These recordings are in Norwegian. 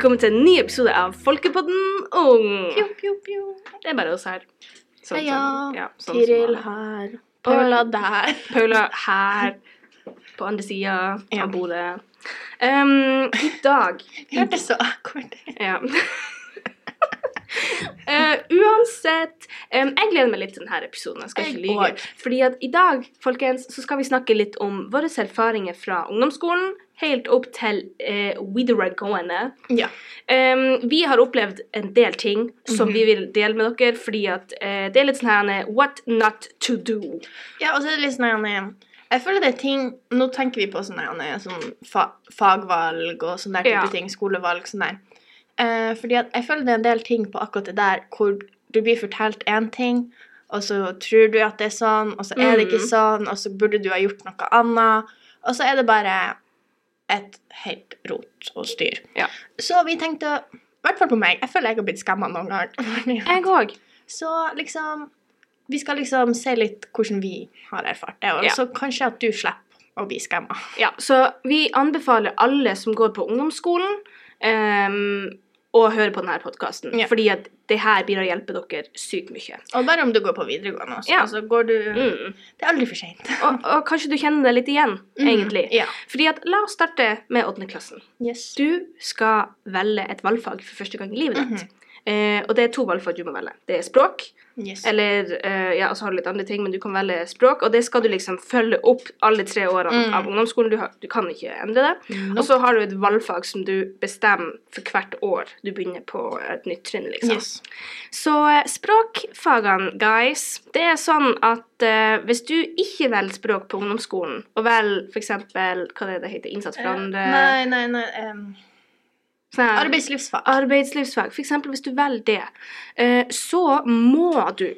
velkommen til en ny episode av Folkepodden Ung. Pjo, pjo, pjo. Det er bare oss her. Sånn Heia. Sånn, ja, sånn Tiril her. Paula der. Paula her, på andre sida Ja. av bordet. Um, I dag Hørtes så akkurat ut. Ja. uh, uansett um, Jeg gleder meg litt til denne episoden. Jeg skal ikke òg. Fordi at i dag folkens, så skal vi snakke litt om våre erfaringer fra ungdomsskolen helt opp til eh, videregående. Ja. Um, vi har opplevd en del ting som Mhm. vi vil dele med dere, fordi at eh, det er litt sånn her What not to do. ja, og så er det litt sånn her, Jeg føler det er ting Nå tenker vi på sånne sånn fa fagvalg og sånne type Ja. ting. Skolevalg. sånn der. Eh, fordi jeg føler det er en del ting på akkurat det der hvor du blir fortalt én ting, og så tror du at det er sånn, og så er det ikke Mm. sånn, og så burde du ha gjort noe annet. Og så er det bare et helt rot og styr. Ja. Så vi tenkte I hvert fall på meg. Jeg føler jeg har blitt skamma noen ganger. Jeg òg. Så liksom Vi skal liksom se litt hvordan vi har erfart det, og Ja. så kanskje at du slipper å bli skamma. Ja, så vi anbefaler alle som går på ungdomsskolen, em, å høre på denne podkasten. Ja. Fordi at det her blir å hjelpe dere sykt mye. Og bare om du går på videregående også. Ja. Altså går du Mm. Det er aldri for seint. Og, og kanskje du kjenner det litt igjen, egentlig. Ja. Fordi at, La oss starte med åttendeklassen. Yes. Du skal velge et valgfag for første gang i livet ditt. Mhm. Eh, og det er to valgfag du må velge. Det er språk, yes. eller eh, Ja, så har du litt andre ting, men du kan velge språk. Og det skal du liksom følge opp alle tre årene Mm. av ungdomsskolen. Du, har, du kan ikke endre det. Og så har du et valgfag som du bestemmer for hvert år du begynner på et nytt trinn, liksom. yes. Så eh, språkfagene, guys, det er sånn at eh, hvis du ikke velger språk på ungdomsskolen, og velger eksempel, hva det, heter, innsats for andre Eh, Nei, nei, nei. em, sånn her- arbeidslivsfag. Arbeidslivsfag, for eksempel hvis du velger det, eh, så må du,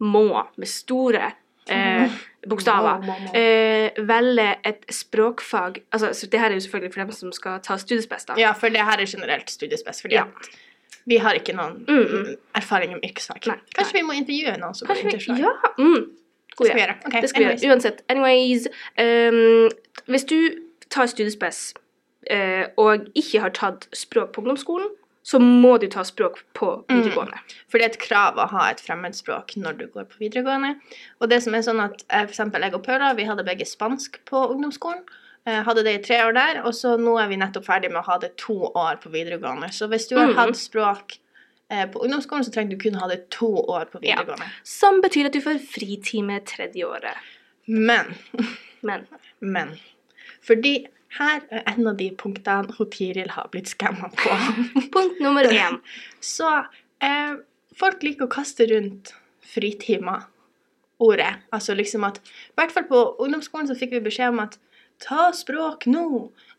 må, med store eh, bokstaver, Må, må, må. eh, velge et språkfag. Altså, så det her er jo selvfølgelig for dem som skal ta studiespes, da. Ja, for det her er generelt studiespes, fordi Ja. vi har ikke noen Mm, mm. erfaring med yrkesfag. Nei, Kanskje vi må intervjue noen som Kanskje går yrkesfag. ja, mm, god Det skal vi gjøre. Okay. Skal vi gjøre. Uansett. Anyways. Um, hvis du tar studiespes og ikke har tatt språk på ungdomsskolen, så må du ta språk på Mm. videregående. For det er et krav å ha et fremmedspråk når du går på videregående. Og det som er sånn at f.eks. for eksempel jeg og Paula, vi hadde begge spansk på ungdomsskolen. Eh, hadde det i tre år der, og så nå er vi nettopp ferdig med å ha det to år på videregående. Så hvis du har mm. hatt språk eh, på ungdomsskolen, så trenger du kun ha det to år på Ja. videregående. Som betyr at du får fritime tredje året. Men, Men men Fordi her er en av de punktene hun Tiril har blitt skamma på. punkt nummer én. Så eh, folk liker å kaste rundt fritimer-ordet. Altså liksom at I hvert fall på ungdomsskolen så fikk vi beskjed om at ta språk nå,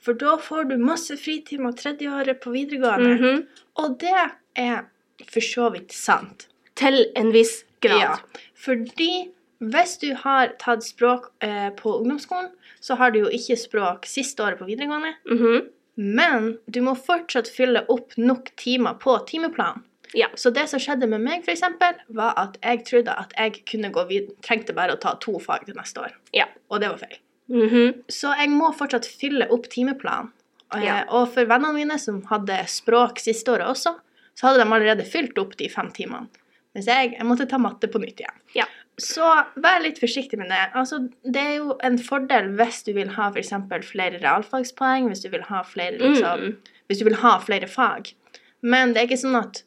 for da får du masse fritimer tredje året på videregående. Mhm. Og det er for så vidt sant. Til en viss grad. Ja, fordi hvis du har tatt språk eh, på ungdomsskolen, så har du jo ikke språk siste året på videregående. Mhm. Men du må fortsatt fylle opp nok timer på timeplanen. Ja. Så det som skjedde med meg, for eksempel, var at jeg trodde at jeg kunne gå videre, trengte bare å ta to fag til neste år. Ja. Og det var feil. Mhm. Så jeg må fortsatt fylle opp timeplanen. Eh, Ja. Og for vennene mine som hadde språk siste året også, så hadde de allerede fylt opp de fem timene. Mens jeg, jeg måtte ta matte på nytt igjen. Ja. Så vær litt forsiktig med det. Altså, det er jo en fordel hvis du vil ha f.eks. flere realfagspoeng, hvis du vil ha flere liksom, Mm. hvis du vil ha flere fag. Men det er ikke sånn at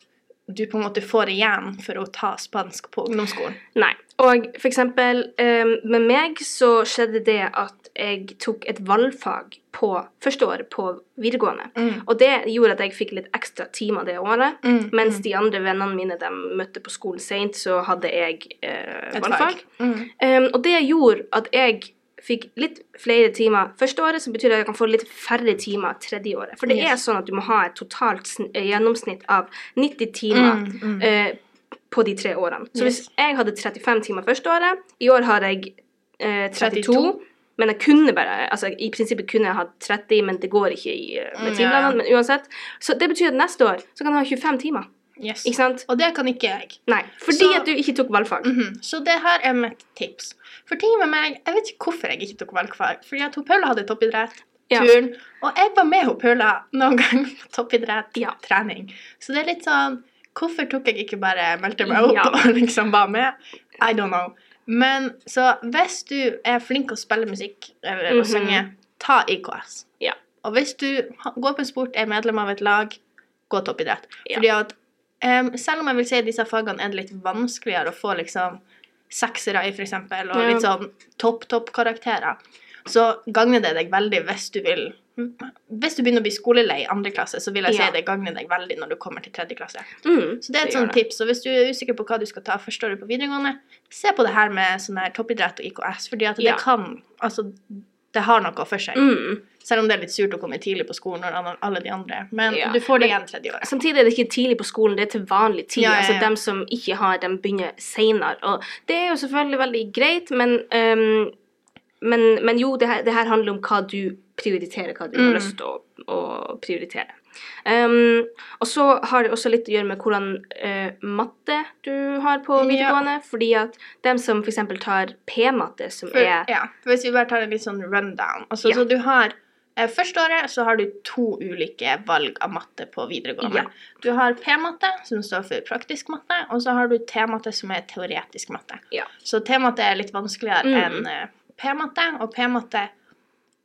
du på en måte får igjen for å ta spansk på ungdomsskolen. Nei. Og for eksempel em, med meg så skjedde det at jeg tok et valgfag på første året på videregående. Mm. Og det gjorde at jeg fikk litt ekstra timer det året. Mm, Mens de andre vennene mine de møtte på skolen seint, så hadde jeg eh, valgfag. Mm. Em, og det gjorde at jeg fikk litt flere timer første året, som betyr at jeg kan få litt færre timer tredje året. For det Yes. er sånn at du må ha et totalt eh, gjennomsnitt av 90 timer Mm, mm. eh, på de tre årene. Så hvis jeg hadde 35 timer første året, i år har jeg eh, 32, 32. men jeg kunne bare altså I prinsippet kunne jeg hatt 30, men det går ikke i, eh, med Mm, timeplanene. Men uansett. Så det betyr at neste år så kan jeg ha 25 timer. Yes. Ikke sant? Og det kan ikke jeg. Nei. Fordi Så- at du ikke tok valgfag. Mhm. Så det her er mitt tips. For ting med meg Jeg vet ikke hvorfor jeg ikke tok valgfag. Fordi at Paula hadde toppidrett, Ja. turn, Og jeg var med Paula noen gang på toppidrett, Ja. trening. Så det er litt sånn Hvorfor tok jeg ikke bare meldte meg opp Ja. og liksom var med? I don't know. Men så hvis du er flink til å spille musikk eller å Mhm. synge, ta IKS. Ja. Og hvis du går på en sport, er medlem av et lag, gå toppidrett. Ja. Fordi at um, selv om jeg vil si at disse fagene er litt vanskeligere å få liksom seksere i, eksempel, og Ja. litt sånn topp-topp-karakterer, så gagner det deg veldig hvis du vil Hvis du begynner å bli skolelei i andre klasse, så vil jeg Ja. si det gagner deg veldig når du kommer til tredje klasse. Mm, Så det er et sånt tips. Og hvis du er usikker på hva du skal ta første året på videregående, se på det her med sånn her toppidrett og IKS, fordi at det Ja. kan Altså, det har noe for seg. Mm. Selv om det er litt surt å komme tidlig på skolen når alle- de andre. Men Ja. du får det igjen tredje året. Samtidig er det ikke tidlig på skolen, det er til vanlig tid. Ja, ja, ja. Altså dem som ikke har, dem begynner senere. Og det er jo selvfølgelig veldig greit, men, um, men, men jo, det her, det her handler om hva du prioriterer, hva du Mm. har lyst til å, å prioritere. Um, og så har det også litt å gjøre med hvordan uh, matte du har på Ja. videregående. Fordi at dem som f.eks. tar P-matte, som For, er ja, hvis vi bare tar en litt sånn rundown altså, Ja. Så du har eh, Første året så har du to ulike valg av matte på videregående. Ja. Du har P-matte, som står for praktisk matte, og så har du T-matte, som er teoretisk matte. Ja. Så T-matte er litt vanskeligere Mm. enn eh, P-matte, og P-matte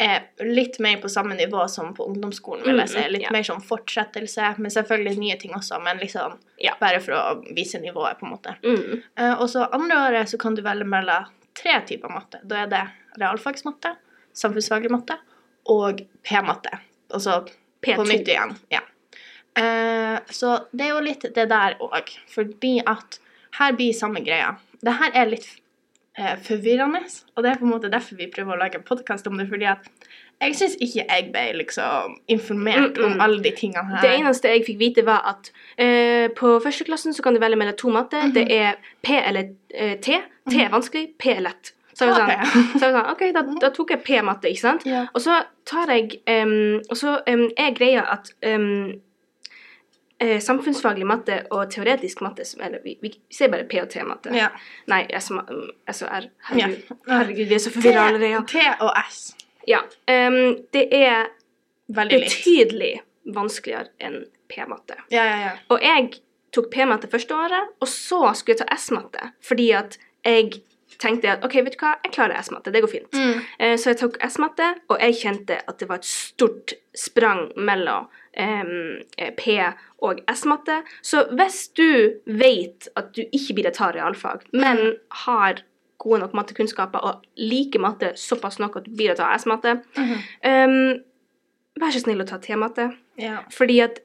er litt mer på samme nivå som på ungdomsskolen, vil jeg si. Mm, Litt ja. mer som fortsettelse, men selvfølgelig nye ting også, men liksom Ja. bare for å vise nivået, på en måte. mm, Uh, og så andre året så kan du velge mellom tre typer matte. Da er det realfagsmatte, samfunnsfaglig matte og P-matte. Altså P2. på nytt igjen. Ja. Uh, så det er jo litt det der òg, fordi at her blir samme greia. Det her er litt eh, forvirrende, og det er på en måte derfor vi prøver å lage en podkast om det, fordi at jeg syns ikke jeg ble liksom informert Mm, mm. om alle de tingene her. Det eneste jeg fikk vite, var at eh, på førsteklassen så kan du velge mellom to matte. -hmm. Det er P eller eh, T. T er vanskelig, P er lett. Så jeg var sånn, så jeg sånn OK, da, da tok jeg P-matte, ikke sant? Ja. Og så tar jeg um, Og så um, er greia at em, eh, samfunnsfaglig matte og teoretisk matte som, Eller vi, vi sier bare P og T-matte. Ja. Nei, S og R. herregud, vi er så forvirra allerede. T og S. Ja. Um, det er Veldig betydelig betydelig vanskeligere enn P-matte. Ja, ja, ja. Og jeg tok P-matte første året, og så skulle jeg ta S-matte, fordi at jeg tenkte jeg at OK, vet du hva, jeg klarer S-matte, det går fint. Mm. Eh, Så jeg tok S-matte, og jeg kjente at det var et stort sprang mellom eh, P og S-matte. Så hvis du vet at du ikke blir ta realfag, men har gode nok mattekunnskaper og liker matte såpass nok at du blir å ta S-matte, mm -hmm. um, vær så snill å ta T-matte. Ja. Fordi at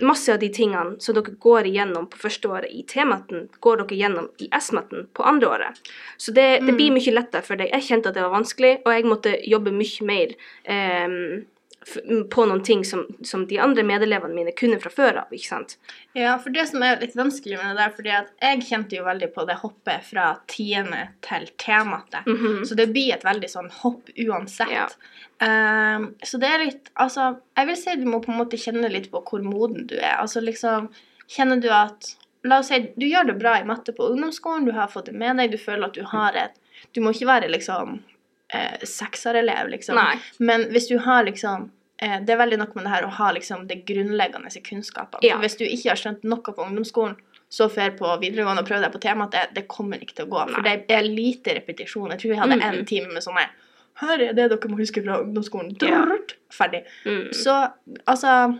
masse av de tingene som dere går igjennom på første året i T-matten, går dere igjennom i S-matten på andre året. Så det, det blir mye lettere for deg. Jeg kjente at det var vanskelig, og jeg måtte jobbe mye mer f på noen ting som, som de andre medelevene mine kunne fra før av, ikke sant? Ja, for det som er litt vanskelig med det der, fordi at jeg kjente jo veldig på det hoppet fra tiende til T-matte. -hmm. Så det blir et veldig sånn hopp uansett. Ja. Um, så det er litt Altså, jeg vil si du må på en måte kjenne litt på hvor moden du er. Altså liksom Kjenner du at La oss si du gjør det bra i matte på ungdomsskolen, du har fått det med deg, du føler at du har et Du må ikke være liksom eh, sekserelev, liksom. Nei. Men hvis du har liksom eh, Det er veldig nok med det her å ha liksom det grunnleggende kunnskapene. Ja. Hvis du ikke har skjønt noe på ungdomsskolen, så drar på videregående og prøv deg på temaet, det, det kommer ikke til å gå. For Nei. det er lite repetisjon. Jeg tror vi hadde én Mhm. time med sånne Her er det dere må huske fra ungdomsskolen. Drrrt, Ferdig. Mm. Så altså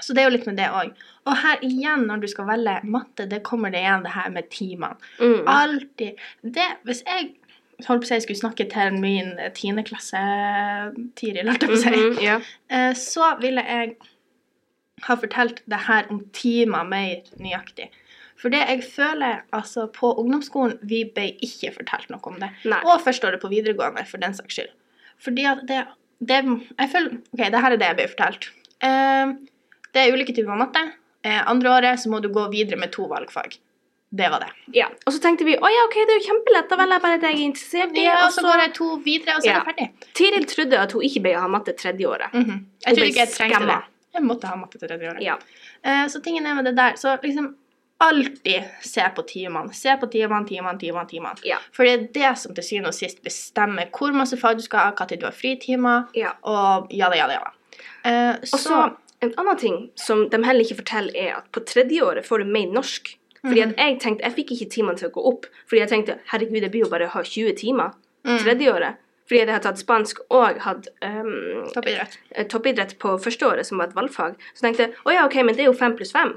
Så det er jo litt med det òg. Og her igjen, når du skal velge matte, det kommer det igjen det her med timene. Mm. Alltid. Det, hvis jeg holdt på å si jeg skulle snakke til min tiendeklasse Tiril, holdt jeg på å si, mm -hmm, yeah. så ville jeg ha fortalt det her om timer mer nøyaktig. For det jeg føler altså på ungdomsskolen, vi ble ikke fortalt noe om det. Nei. Og førsteåret på videregående, for den saks skyld. Fordi at det, det Jeg føler OK, det her er det jeg ble fortalt. Eh, det er ulike typer matte. Eh, andre året så må du gå videre med to valgfag. Det var det. ja. Og så tenkte vi å ja, OK, det er jo kjempelett, da velger jeg bare det jeg er interessert i. Ja, og så går jeg to videre, og så er Ja. det ferdig. Tiril trodde at hun ikke ble å ha matte tredje året. Mm -hmm. Jeg trodde ikke jeg trengte skamma. det. Jeg måtte ha matte tredje året. Ja. Uh, så tingen er med det der Så liksom alltid se på timene. Se på timene, timene, timene. timene. Ja. For det er det som til syvende og sist bestemmer hvor masse fag du skal ha, når du har fritimer, Ja. og jada, jada, jada. Eh, Og så en annen ting som de heller ikke forteller, er at på tredjeåret får du mer norsk. Fordi at jeg tenkte, jeg fikk ikke timene til å gå opp, fordi jeg tenkte herregud, jeg blir jo bare å ha 20 timer Mm. tredjeåret. Fordi jeg hadde tatt spansk og hatt um, toppidrett. toppidrett på første året, som var et valgfag. Så tenkte jeg å ja, ok, men det er jo 5 pluss 5,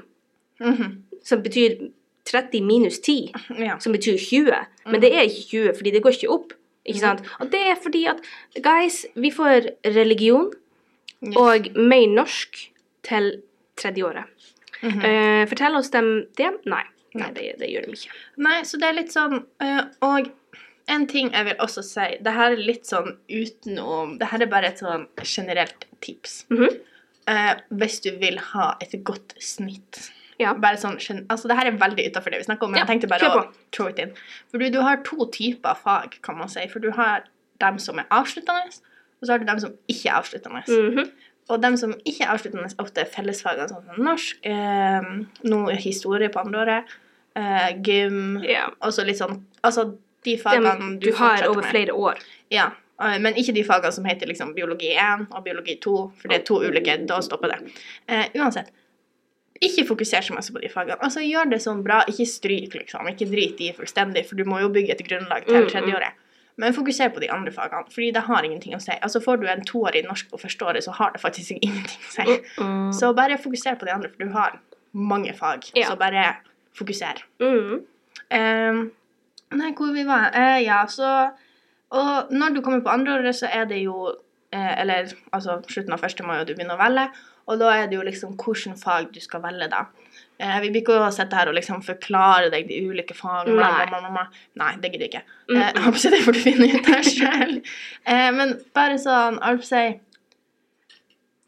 -hmm. som betyr 30 minus 10 Ja. som betyr 20. Men det er ikke 20, fordi det går ikke opp. Ikke sant? Og det er fordi at guys, vi får religion Yes. og mer norsk til tredjeåret. Mhm. Eh, fortell oss dem det? Nei. Nei, det, det gjør de ikke. Nei, så det er litt sånn eh, Og en ting jeg vil også si Det her er litt sånn utenom Det her er bare et sånn generelt tips. Mhm. Eh, hvis du vil ha et godt snitt. Ja. Bare sånn, altså Det her er veldig utafor det vi snakker om, men Ja, jeg tenkte bare å på. throw it in. For du, du har to typer fag, kan man si. For du har dem som er avsluttende, og så har du dem som ikke er avsluttende. Mhm. Og dem som ikke er avsluttende, ofte fellesfagene sånn som norsk, eh, noe historie på andre året, eh, gym, Ja. og så litt sånn Altså de fagene du har over med. flere år. Ja, eh, men ikke de fagene som heter liksom biologi 1 og biologi 2, for det er to ulike, da stopper det. Eh, uansett, ikke fokuser så mye på de fagene. Altså, gjør det sånn bra, ikke stryk, liksom. Ikke drit i fullstendig, for du må jo bygge et grunnlag til Mm, mm. tredjeåret. Men fokuser på de andre fagene, fordi det har ingenting å si. Altså, får du en toer i norsk på første året, så har det faktisk ingenting å si. Mm. Så bare fokuser på de andre, for du har mange fag. Ja. Så bare fokuser. Mm. Um, nei, hvor vi var? uh, ja, så Og når du kommer på andreåret, så er det jo eh, Eller altså, slutten av første må jo du begynne å velge, og da er det jo liksom hvilket fag du skal velge, da. Eh, vi blir ikke å sitte her og liksom forklare deg de ulike fagene. Nei. bla, bla, bla, Nei, det gidder jeg ikke. Eh, jeg håper ikke det får du finne ut av sjøl. Eh, men bare sånn, Alf sier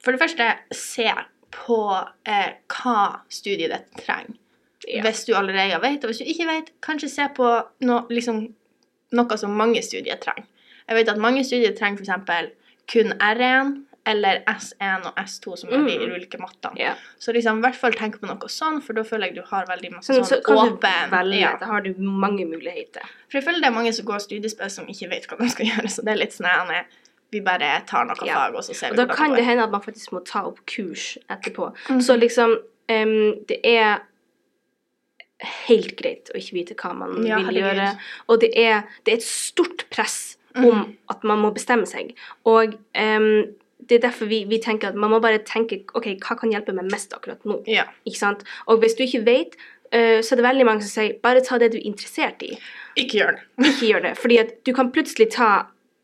For det første, se på eh, hva studiet ditt trenger Ja. hvis du allerede vet. Og hvis du ikke vet, kanskje se på no, liksom, noe som mange studier trenger. Jeg vet at mange studier trenger f.eks. kun R1 eller S1 og S2, som er de Mm. ulike mattene. Yeah. Så liksom, i hvert fall tenk på noe sånn, for da føler jeg du har veldig masse Sånn, så kan du åpen velge. ja. Da har du mange muligheter. For jeg føler det er mange som går studiespes som ikke vet hva de skal gjøre, så det er litt sånn at vi bare tar noe Ja. fag, og så ser Og vi da kan det hende at man faktisk må ta opp kurs etterpå. Mhm. Så liksom um, Det er helt greit å ikke vite hva man Ja, vil herregud. gjøre. Og det er, det er et stort press om Mhm. at man må bestemme seg. Og em, det er derfor vi, vi tenker at man må bare tenke OK, hva kan hjelpe meg mest akkurat nå? Ja. Ikke sant? Og hvis du ikke vet, uh, så er det veldig mange som sier bare ta det du er interessert i. Ikke gjør det. Ikke gjør det. Fordi at du kan plutselig ta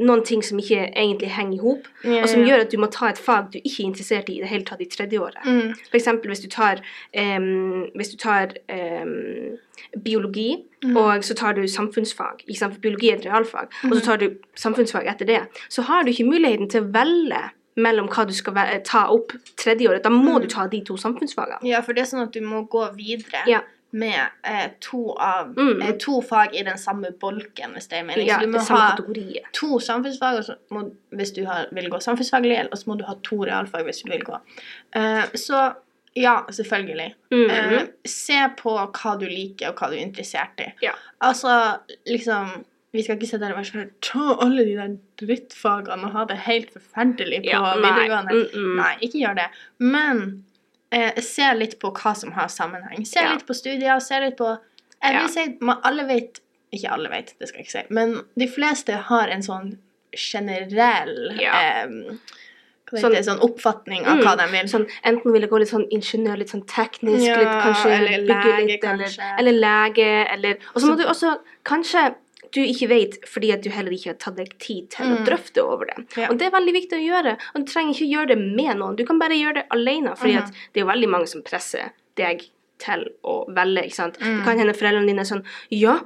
noen ting som ikke egentlig henger i hop, Ja, og som gjør at du må ta et fag du ikke er interessert i i det hele tatt i tredje året. Mm. Eksempel hvis du tar, um, hvis du tar um, biologi, mm. og så tar du samfunnsfag. Ikke sant? For biologi er et realfag. Og så tar du samfunnsfag etter det. Så har du ikke muligheten til å velge mellom hva du skal ta opp tredje året. Da må mm. du ta de to samfunnsfagene. Ja, for det er sånn at du må gå videre Ja. med eh, to, av, Mm. eh, to fag i den samme bolken, hvis det er meningen. Ja, så du må ha kategorier. to samfunnsfag må, hvis du har, vil gå samfunnsfaglig, og så må du ha to realfag hvis du vil gå. Uh, så ja, selvfølgelig. Mm -hmm. uh, se på hva du liker, og hva du er interessert i. Ja. Altså, liksom Vi skal ikke sitte der og være sånn Ta alle de der drittfagene og ha det helt forferdelig på Ja, nei. videregående. Mm, mm. Nei, ikke gjør det. Men eh, se litt på hva som har sammenheng. Se Ja. litt på studier, se litt på Jeg vil si man, alle vet Ikke alle vet, det skal jeg ikke si, men de fleste har en sånn generell Ja. eh, Sånn- det, sånn oppfatning av Mm, hva de vil. Sånn, enten vil jeg gå litt sånn ingeniør, litt sånn teknisk, Ja, litt kanskje eller lege, litt, eller, kanskje. eller lege, eller Og så Så- må du også kanskje du ikke vet fordi at du heller ikke har tatt deg tid til å Mm. drøfte over det. Ja. Og det er veldig viktig å gjøre. Og du trenger ikke gjøre det med noen. Du kan bare gjøre det alene. Fordi mm. at det er veldig mange som presser deg til å velge. ikke sant? Mm. Det kan hende foreldrene dine er sånn Ja,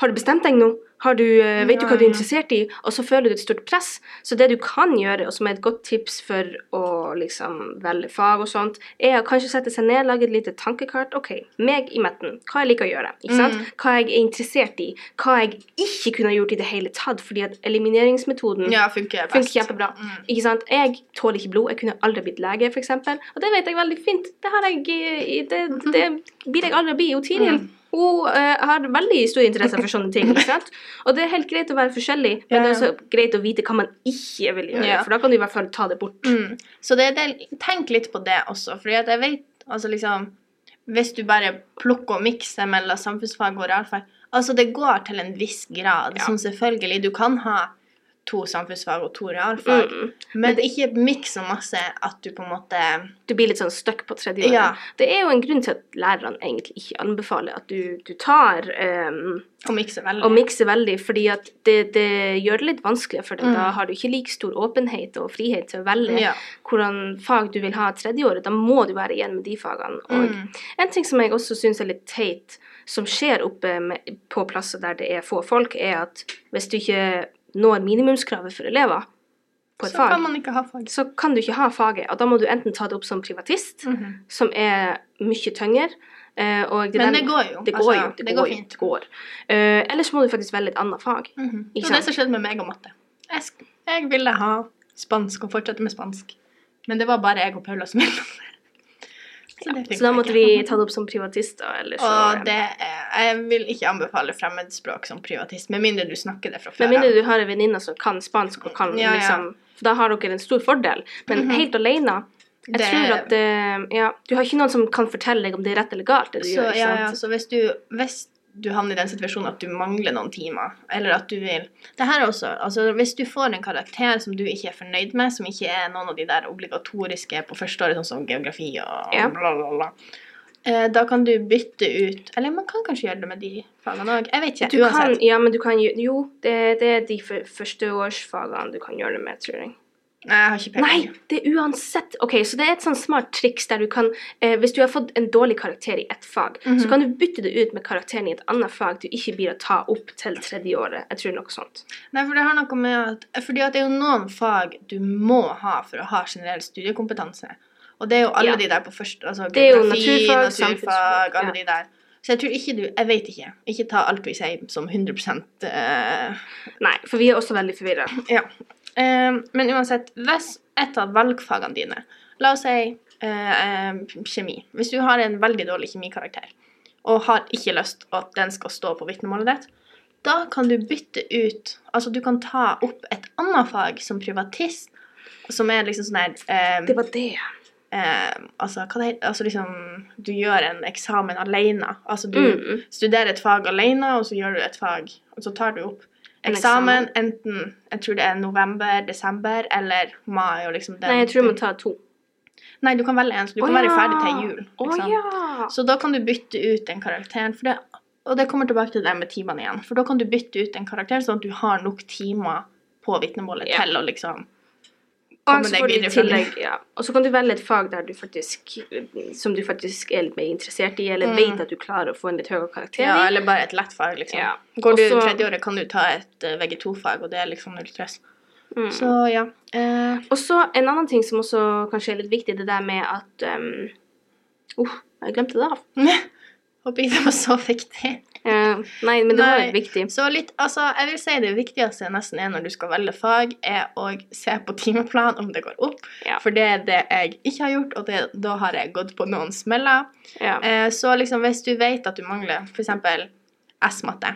har du bestemt deg nå? Har du, eh, vet du hva du er interessert i, og så føler du et stort press. Så det du kan gjøre, og som er et godt tips for å liksom velge fag og sånt, er å kanskje sette seg ned, lage et lite tankekart. OK, meg i midten, hva jeg liker å gjøre, ikke sant? Mm. Hva jeg er interessert i, hva jeg ikke kunne gjort i det hele tatt, fordi at elimineringsmetoden Ja, funker best. funker kjempebra. Mm. Ikke sant? Jeg tåler ikke blod. Jeg kunne aldri blitt lege, f.eks. Og det vet jeg veldig fint. Det, har jeg, i- det, det blir jeg aldri å bli. Og Tiril Mhm. Hun eh, har veldig stor interesse for sånne ting. ikke sant? Og det er helt greit å være forskjellig, men det er også greit å vite hva man ikke vil gjøre. Ja. For da kan du i hvert fall ta det bort. Mm. Så det, det, tenk litt på det også, fordi at jeg vet altså liksom Hvis du bare plukker og mikser mellom samfunnsfag og realfag Altså, det går til en viss grad. Ja. Som selvfølgelig, du kan ha to samfunnsfag og to realfag, Mm. men ikke miks så masse at du på en måte Du blir litt sånn stuck på tredje året. Ja. Det er jo en grunn til at lærerne egentlig ikke anbefaler at du, du tar um, Og mikser veldig. og mikser veldig, fordi at det, det gjør det litt vanskeligere for. Mm. Da har du ikke like stor åpenhet og frihet til å velge Ja. hvordan fag du vil ha tredje året. Da må du være igjen med de fagene. Og Mm. en ting som jeg også syns er litt teit, som skjer oppe med, på plasser der det er få folk, er at hvis du ikke når minimumskravet for elever på et Så fag, kan så kan du ikke ha faget. Og da må du enten ta det opp som privatist, Mhm. som er mye tyngre. eh, og Men det går jo. Det går Altså, jo. Det, det går, går fint. Går. Uh, ellers må du faktisk velge et annet fag. Mhm. Ikke Så det som skjedde med meg og matte Jeg, jeg ville ha spansk og fortsette med spansk, men det var bare jeg og Paula som ville det. Så, da måtte vi ta det opp som privatister. Eller så, Og det er, jeg vil ikke anbefale fremmedspråk som privatist, med mindre du snakker det fra før Med mindre du har en venninne som kan spansk, og kan Ja, ja. liksom For da har dere en stor fordel. Men Mhm. helt alene Jeg Det- tror at det, ja, Du har ikke noen som kan fortelle deg om det er rett eller galt, det du så, gjør. ikke ja, ja, så hvis du, hvis du havner i den situasjonen at du mangler noen timer, eller at du vil Det her også, altså Hvis du får en karakter som du ikke er fornøyd med, som ikke er noen av de der obligatoriske på første året, sånn som geografi og Ja. bla, bla, bla, eh, da kan du bytte ut Eller man kan kanskje gjøre det med de fagene òg. Jeg vet ikke. Du kan, uansett. ja, men du kan jo Jo, det, det er de førsteårsfagene du kan gjøre det med, tror jeg. Nei, jeg har ikke peiling. Nei, det er uansett Ok, så det er et sånn smart triks der du kan eh, Hvis du har fått en dårlig karakter i ett fag, Mhm. så kan du bytte det ut med karakteren i et annet fag du ikke blir å ta opp til tredje året. Jeg tror noe sånt. Nei, for det har noe med at Fordi at det er jo noen fag du må ha for å ha generell studiekompetanse. Og det er jo alle Ja. de der på første Altså geografi, naturfag, naturfag, alle ja. de der. Så jeg tror ikke du Jeg vet ikke. Ikke ta alt vi sier som 100 eh, Nei, for vi er også veldig forvirra. Ja. Eh, men uansett, hvis et av valgfagene dine La oss si eh, eh, kjemi. Hvis du har en veldig dårlig kjemikarakter og har ikke lyst at den skal stå på vitnemålet ditt, da kan du bytte ut Altså, du kan ta opp et annet fag som privatist, som er liksom sånn her eh, Det var det. eh, Altså, hva det heter Altså liksom Du gjør en eksamen alene. Altså, du Mm. studerer et fag alene, og så gjør du et fag, og så tar du opp En eksamen enten Jeg tror det er november, desember eller mai og liksom den Nei, jeg tror vi må ta to. Nei, du kan velge en, så du kan Å, være ja. ferdig til jul. Liksom. ja! Så da kan du bytte ut den karakteren. Det, og det kommer tilbake til det med timene igjen. For da kan du bytte ut en karakter sånn at du har nok timer på vitnemålet Ja. til å liksom Og så får du i tillegg, ja. Og så kan du velge et fag du faktisk, som du faktisk er litt mer interessert i, eller Mm. vet at du klarer å få en litt høyere karakter Ja, eller bare et lett fag, liksom. Ja. Går du Også- tredje året, kan du ta et uh, VG2-fag, og det er liksom null stress. Mm. Så ja. Eh, Og så en annen ting som også kanskje er litt viktig, det der med at um, uh, jeg glemte det av. håper ikke det var så viktig. Eh, nei, men det var Nei. litt viktig. Så litt, altså, jeg vil si det viktigste nesten er når du skal velge fag, er å se på timeplan om det går opp. Ja. For det er det jeg ikke har gjort, og det, da har jeg gått på noen smeller. Ja. Eh, så liksom hvis du vet at du mangler f.eks. S-matte,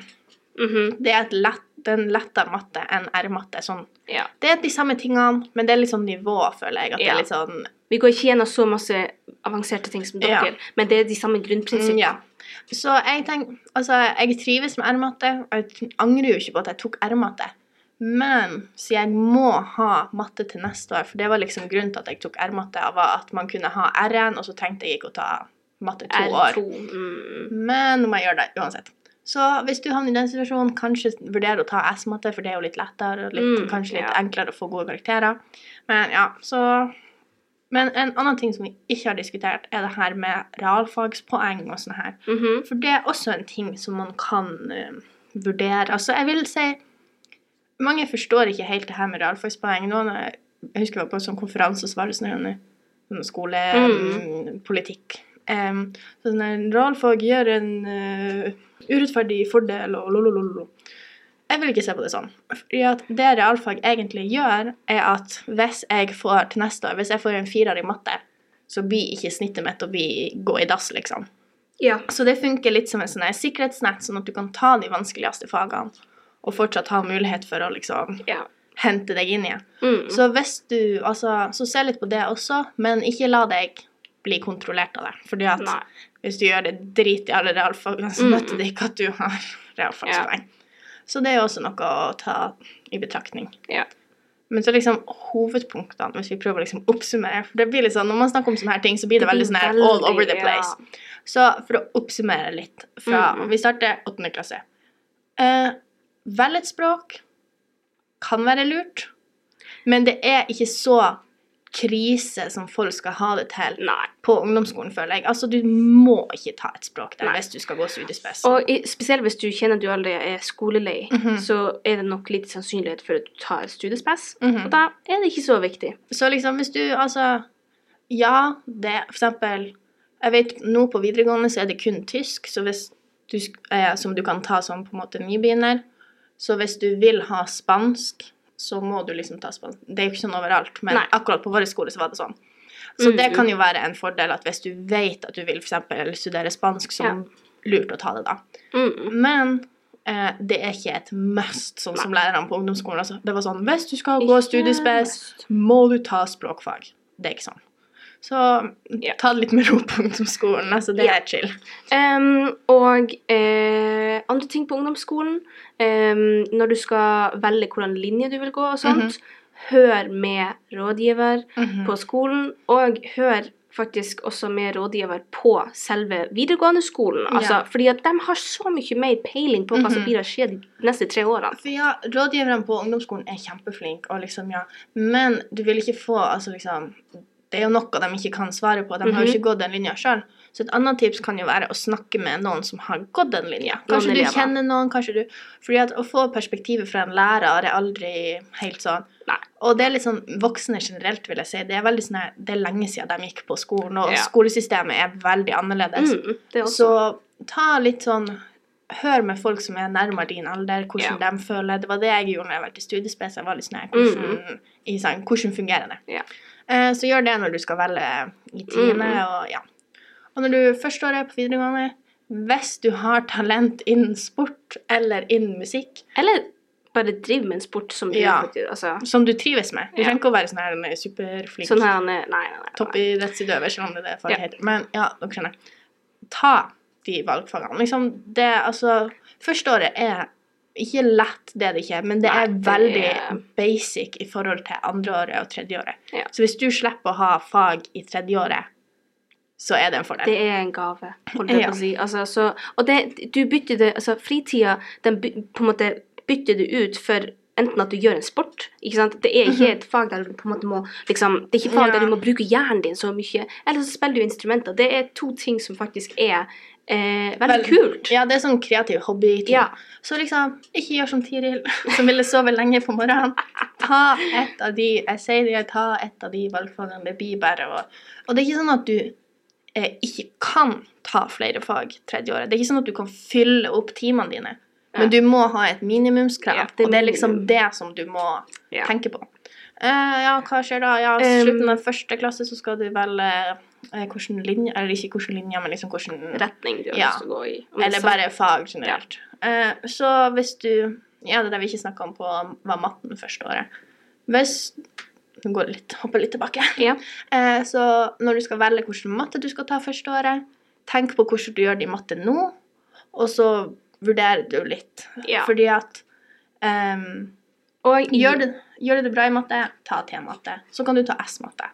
Mhm, det er et lett, en lettere matte enn R-matte. Sånn. ja. Det er de samme tingene, men det er litt sånn nivå, føler jeg. At det er litt sånn Vi går ikke gjennom så masse avanserte ting som dere, men det er de samme grunnprinsippene. Mm. Så jeg tenker Altså, jeg trives med R-matte, og jeg angrer jo ikke på at jeg tok R-matte. Men så jeg må ha matte til neste år, for det var liksom grunnen til at jeg tok R-matte, var at man kunne ha R-en, og så trengte jeg ikke å ta matte to år. R2. Mm. Men nå må jeg gjøre det uansett. Så hvis du havner i den situasjonen, kanskje vurdere å ta S-matte, for det er jo litt lettere og litt, Mm, kanskje litt ja. enklere å få gode karakterer. Men ja, så Men en annen ting som vi ikke har diskutert, er det her med realfagspoeng og sånn her. Mhm. For det er også en ting som man kan uh, vurdere Altså, jeg vil si Mange forstår ikke helt det her med realfagspoeng. Noen, jeg husker jeg var på en sånn konferanse, så var det sånn her, sånn skolepolitikk. Um, så sånn realfag gjør en uh, urettferdig fordel og lolololo. Jeg vil ikke se på det sånn. Fordi det realfag egentlig gjør, er at hvis jeg får til neste år, hvis jeg får en firer i matte, så blir ikke snittet mitt å gå i dass, liksom. Ja. Så det funker litt som en sånn sikkerhetsnett, sånn at du kan ta de vanskeligste fagene og fortsatt ha mulighet for å liksom ja. hente deg inn igjen. Mm. Så hvis du Altså, så se litt på det også, men ikke la deg bli kontrollert av det. Fordi at Nei. hvis du gjør det drit i alle realfagene, så Mm. nytter det ikke at du har realfagspoeng. Så det er jo også noe å ta i betraktning. Ja. Men så liksom hovedpunktene, hvis vi prøver å liksom oppsummere For det blir litt sånn, når man snakker om sånne her ting, så blir det, veldig sånn her all over the place. Så for å oppsummere litt fra mm. Vi starter åttende klasse. Eh, Velg et språk. Kan være lurt. Men det er ikke så krise som folk skal ha det til Nei. på ungdomsskolen, føler jeg. Altså, du må ikke ta et språk der Nei. hvis du skal gå studiespes. Og i, spesielt hvis du kjenner at du allerede er skolelei, Mhm. så er det nok litt sannsynlighet for at du tar studiespes. Mhm. Og da er det ikke så viktig. Så liksom, hvis du altså Ja, det For eksempel Jeg vet nå på videregående så er det kun tysk, så hvis du, eh, som du kan ta som på en måte nybegynner. Så hvis du vil ha spansk, så må du liksom ta spansk. Det er jo ikke sånn overalt, men Nei. akkurat på vår skole så var det sånn. Så Mm, det kan jo være en fordel at hvis du vet at du vil for eksempel studere spansk, så Ja. lurt å ta det da. Mm. Men eh, det er ikke et must, sånn som lærerne på ungdomsskolen. Altså, det var sånn Hvis du skal gå studiespes, må du ta språkfag. Det er ikke sånn. Så Ja. ta det litt med ro på ungdomsskolen. Altså, det Ja. er chill. Um, og eh, andre ting på ungdomsskolen um, Når du skal velge hvordan linje du vil gå og sånt, Mhm. hør med rådgiver Mhm. på skolen, og hør faktisk også med rådgiver på selve videregående skolen. Ja. Altså, fordi at de har så mye mer peiling på hva som Mhm. blir å skje de neste tre årene. For ja, rådgiverne på ungdomsskolen er kjempeflinke, og liksom, ja. Men du vil ikke få altså liksom Det er jo noe de ikke kan svare på. De har jo Mhm. ikke gått den linja sjøl. Så et annet tips kan jo være å snakke med noen som har gått den linja. Noen Kanskje du elever. kjenner noen, kanskje du Fordi at å få perspektivet fra en lærer er aldri helt sånn Nei. Og det er litt sånn voksne generelt, vil jeg si. Det er veldig sånn Det er lenge siden de gikk på skolen, og Ja. skolesystemet er veldig annerledes. Mm. Så ta litt sånn Hør med folk som er nærmere din alder, hvordan de føler. Det var det jeg gjorde når jeg var til studiespes. Jeg var litt sånn her, hvordan, i sånn, hvordan fungerer det? Ja. Eh, så gjør det når du skal velge i tiende, Mhm. og ja. Og når du førsteåret på videregående, hvis du har talent innen sport eller innen musikk, Eller bare driv med en sport som du Ja. altså, som du trives med Du Ja. trenger ikke å være sånn her en superflink Sånn her Nei, nei, nei. nei. toppidrettsutøver, selv om det er det faget Ja. heter. Men ja, dere skjønner. Ta de valgfagene. Liksom, det altså Førsteåret er ikke lett, det er det ikke, men det Nei, er det veldig er- basic i forhold til andreåret og tredjeåret. Ja. Så hvis du slipper å ha fag i tredjeåret, så er det en fordel. Det er en gave, holdt jeg på å si. Altså, så, og det, du bytter det Altså, fritida, den by, på en måte bytter du ut for enten at du gjør en sport, ikke sant. Det er ikke et fag der du på en måte må liksom Det er ikke fag Ja. der du må bruke hjernen din så mye. Eller så spiller du instrumenter. Det er to ting som faktisk er eh, veldig Vel- kult. Ja, det er sånn kreativ hobby. Ja. Så liksom, ikke gjør som Tiril, som ville sove lenge på morgenen. Ta et av de jeg sier det, ta et av de valgfagene. Det blir bare å Og det er ikke sånn at du eh, ikke kan ta flere fag tredje året. Det er ikke sånn at du kan fylle opp timene dine. Men du må ha et minimumskrav, Ja, det og det er liksom det som du må tenke på. Eh, ja, hva skjer da? Ja, Um, slutten av første klasse så skal du velge eh, hvilken linje Eller ikke hvilken linje, men liksom hvilken Retning du har Ja. lyst til å gå i. Eller så... bare fag generelt. Eh, så hvis du Ja, det der vi ikke snakka om på var matten første året. Hvis Nå går det litt, hopper litt tilbake. Ja. Så når du skal velge hvilken matte du skal ta første året, tenk på hvordan du gjør det i matte nå, og så vurderer du litt. Ja. Fordi at ehm, Og gjør, du, gjør du det bra i matte, ta T-matte. Så kan du ta S-matte.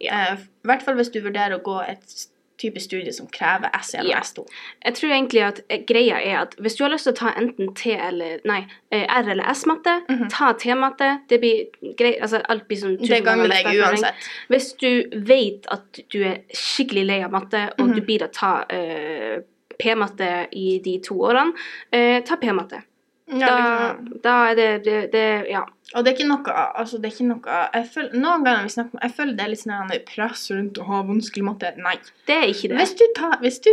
Ja. Uh, I hvert fall hvis du vurderer å gå et type studie som krever S eller Ja. S2. Jeg tror egentlig at eh, greia er at hvis du har lyst til å ta enten T eller Nei, eh, R eller S-matte, Mhm. ta T-matte. Det blir greit Altså, alt blir sånn Det gagner deg uansett. Hvis du vet at du er skikkelig lei av matte, og Mhm. du blir å ta uh, P-matte i de to årene, uh, ta P-matte. Ja, Da, liksom. da er det, det, det Ja. Og det er ikke noe altså det er ikke noe, jeg føler, Noen ganger vi snakker om Jeg føler det er litt sånn press rundt å ha vanskelig matte. Nei. Det er ikke det. Hvis du, tar, hvis du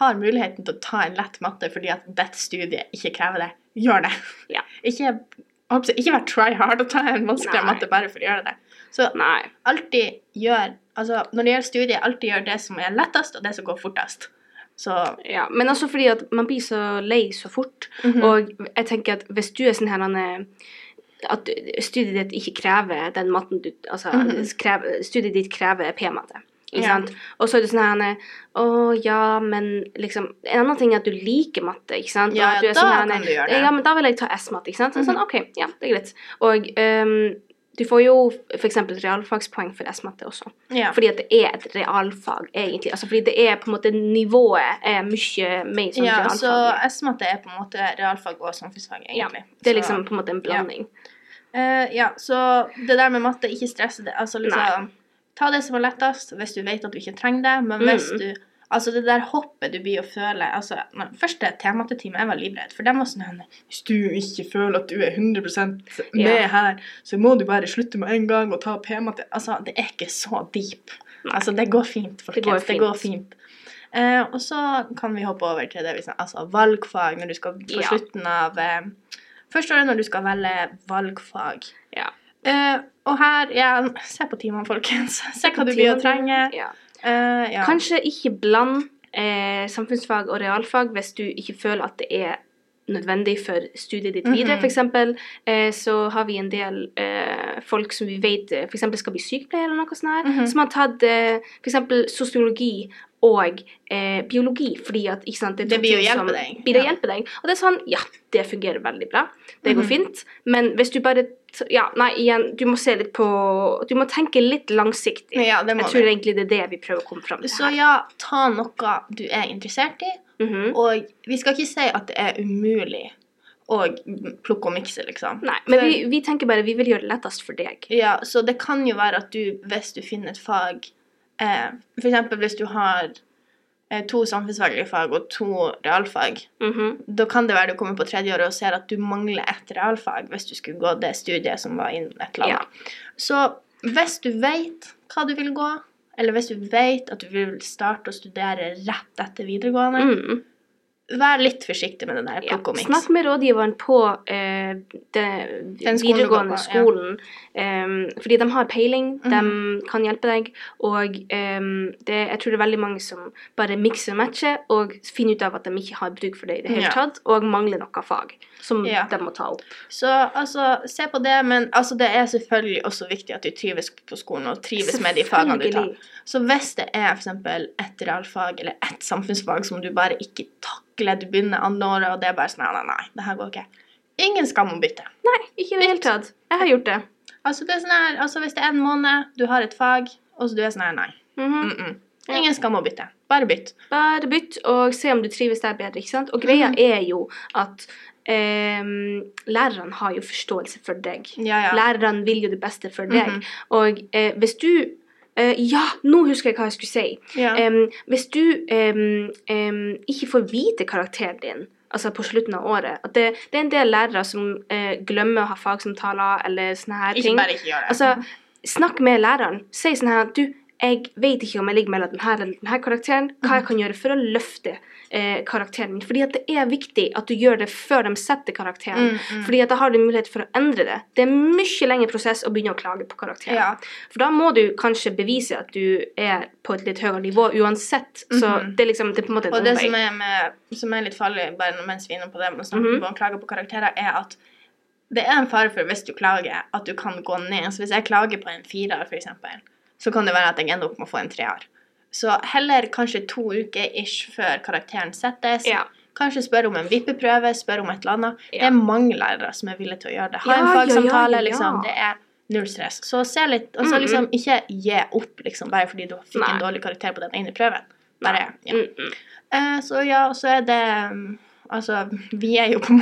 har muligheten til å ta en lett matte fordi at dette studiet ikke krever det, gjør det. Ja. Ikke, ikke vær try hard og ta en vanskeligere matte bare for å gjøre det. Så Nei. alltid gjør altså Når det gjelder studiet, alltid gjør det som er lettest, og det som går fortest. Så Ja, men også fordi at man blir så lei så fort. Mhm. Og jeg tenker at hvis du er sånn her er- At studiet ditt ikke krever den matten du Altså, Mhm. krever, studiet ditt krever P-matte. Ja. Og så er det sånn her er, Å ja, men liksom En annen ting er at du liker matte, ikke sant? Ja, er da sånn kan du gjøre det. Ja, men da vil jeg ta S-matte, ikke sant? Så sånn, Mhm. OK, ja, det er greit. Og ehm, du får jo f.eks. realfagspoeng for S-matte også. ja. Fordi at det er et realfag, egentlig. Altså fordi det er på en måte nivået er mye mer sånn ja, realfag. så S-matte er på en måte realfag og samfunnsfag, Ja, egentlig. det er liksom på en måte en blanding. Eh, ja, så det der med matte, ikke stresse det. Altså liksom Ta det som er lettest hvis du vet at du ikke trenger det, men hvis Mm. du Altså det der hoppet du blir å føle altså, når, Første tematetime jeg var livredd, for den var sånn Hvis du ikke føler at du er 100% med Ja. her, så må du bare slutte med en gang og ta p-matte. Altså, det er ikke så deep. Nei. Altså, det går fint, folkens. går Det går fint. Eh, og så kan vi hoppe over til det vi snakker altså valgfag når du skal på Ja. slutten av eh, Første året når du skal velge valgfag. Ja. Eh, og her, ja, se på timene, folkens. Se hva du blir å trenge. Ja. Eh, ja. Kanskje ikke bland eh, samfunnsfag og realfag hvis du ikke føler at det er nødvendig for studiet ditt videre. Mm For eksempel eh, så har vi en del eh, folk som vi vet eh, eksempel skal bli sykepleier eller noe sånt her, Mhm. som har tatt eh, eksempel sosiologi og eh, biologi, fordi at sant, det, Det blir å hjelpe deg, Blir ja. hjelpe deg. Og det er sånn, ja, det fungerer veldig bra. Det går Mhm. fint. Men hvis du bare Ja, nei, igjen, du må se litt på Du må tenke litt langsiktig. ja, Jeg tror vi. egentlig det er det vi prøver å komme fram til Så ja, ta noe du er interessert i, Mhm. og vi skal ikke si at det er umulig å plukke og mikse, liksom. Nei, men For- vi, vi tenker bare vi vil gjøre det lettest for deg. Ja, så det kan jo være at du, hvis du finner et fag eh, eksempel hvis du har eh, to samfunnsfaglige fag og to realfag, Mhm. da kan det være du kommer på tredje året og ser at du mangler et realfag hvis du skulle gå det studiet som var innen et eller annet. Så hvis du vet hva du vil gå, eller hvis du vet at du vil starte å studere rett etter videregående, Mm. Vær litt forsiktig med den der Ja. plukk og miks. Snakk med rådgiveren på eh, det Den skolen videregående på, ja. skolen. Fordi de har peiling, mm. de kan hjelpe deg. Og um, det, jeg tror det er veldig mange som bare mikser og matcher og finner ut av at de ikke har bruk for det i det hele Ja. tatt, og mangler noe fag som Ja. de må ta opp. Så altså, se på det, men altså, det er selvfølgelig også viktig at du trives på skolen og trives med de fagene du tar. Så hvis det er f.eks. et realfag eller et samfunnsfag som du bare ikke takler, du begynner andre året, og det er bare sånn nei, nei, det her går ikke. Ingen skam å bytte. Nei, ikke i det hele tatt. Jeg har gjort det. Altså, det er sånn her, altså hvis det er en måned, du har et fag, og så du er sånn her, nei. Mhm. Mm -mm. Ingen skam å bytte. Bare bytt. Bare bytt og se om du trives der bedre. ikke sant? Og greia Mhm. er jo at Um, lærerne har jo forståelse for deg. Ja, ja. Lærerne vil jo det beste for deg. Mhm. Og eh, hvis du eh, Ja, nå husker jeg hva jeg skulle si. ja. Um, hvis du um, um, ikke får vite karakteren din altså på slutten av året at det, det er en del lærere som uh, glemmer å ha fagsamtaler eller sånne her ting. ikke bare ikke gjør det. Altså, snakk med læreren. Si sånn her Du, jeg vet ikke om jeg ligger mellom denne eller denne karakteren. Hva Mhm. jeg kan gjøre for å løfte eh, karakteren min. Fordi det er viktig at du gjør det før de setter karakteren. Mm, mm. Fordi da har du mulighet for å endre det. Det er en mye lengre prosess å begynne å klage på karakteren. ja. For da må du kanskje bevise at du er på et litt høyere nivå uansett. Så Mhm. det er liksom det er på en måte en Og det som er, med, som er litt farlig, bare mens vi er inne på det med å snakke -hmm. om klage på karakterer, er at det er en fare for hvis du klager, at du kan gå ned. Så hvis jeg klager på en firer, eksempel, så kan det være at jeg ender opp med å få en treer. Så heller kanskje to uker ish før karakteren settes. Ja. Kanskje spørre om en vippeprøve, spørre om et eller annet. Det er mange lærere som er villige til å gjøre det. Ha Ja, en ja, ja, fagsamtale, ja. liksom. Det er null stress. Så se litt, altså Mhm. liksom ikke gi opp, liksom, bare fordi du fikk en dårlig karakter på den ene prøven. Bare, ja. Mm, mm. Uh, så ja, og så er det um, Altså, vi er jo på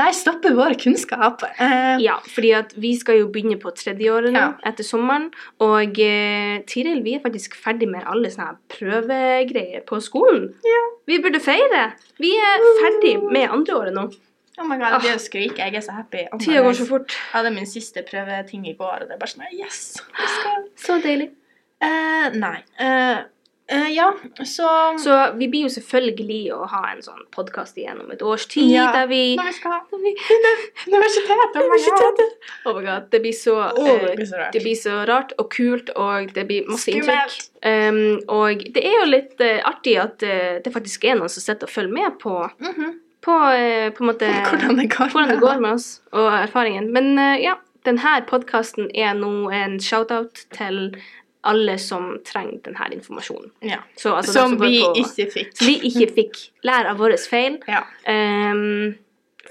Der stopper vår kunnskap. Uh, Ja, fordi at vi skal jo begynne på tredjeåret nå Ja. etter sommeren. Og uh, Tiril, vi er faktisk ferdig med alle sånne prøvegreier på skolen. Ja. Vi burde feire. Vi er ferdig med andreåret nå. Oh my god, det å skrike. Jeg er så happy. Oh Tida går så fort. Jeg hadde min siste prøveting i går, og det er bare sånn Yes! Så deilig. Uh, nei. Eh, eh, ja, så Så vi blir jo selvfølgelig å ha en sånn podkast igjen om et års tid, Ja. der vi Når vi skal ha vi- universitet! Oh. Universitetet. Oh my god. Det blir så, Åh, eh, det blir så rart. det blir så rart og kult, og det blir masse inntrykk. Um, og det er jo litt uh, artig at uh, det faktisk er noen som sitter og følger med på, Mhm. på, eh, på en måte Hvordan det går. hvordan det går med oss og erfaringen. Men ja, denne podkasten er nå en shout-out til alle som trenger denne informasjonen. Ja. Så, altså, Som som vi på- ikke fikk. som vi ikke fikk lære av våre feil. Ja. Um,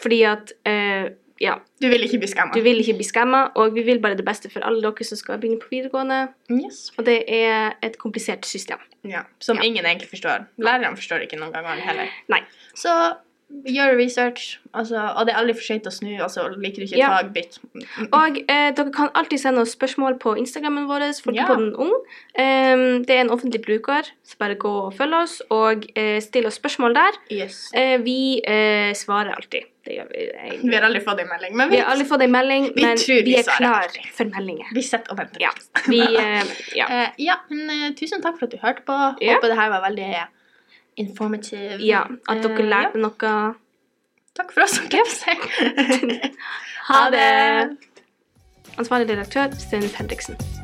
fordi at uh, ja, Du vil ikke bli skamma. du vil ikke bli skamma, og vi vil bare det beste for alle dere som skal begynne på videregående. Yes. Og det er et komplisert system. Ja. Som ingen egentlig forstår. Lærerne forstår det ikke noen gang heller. Nei. Så gjør research, altså, og det er aldri for seint å snu. Altså, liker du ikke et Ja. fag, bytt. Og eh, dere kan alltid sende oss spørsmål på Instagrammen vår, Folkepodden Ung. Um, det er en offentlig bruker, så bare gå og følg oss, og eh, still oss spørsmål der. Yes. Eh, vi eh, svarer alltid. Det gjør vi. Jeg, Vi har aldri fått en melding, men vi vi, har aldri fått en melding, Vi men vi vi er klar alltid. for meldinger. vi sitter og venter. Ja. Vi, eh, ja. Eh, ja, men tusen takk for at du hørte på. Ja. Håper det her var veldig informativ. ja. At dere uh, lærte noe. Takk for oss. Ha det! Ansvarlig redaktør Sten Fredriksen.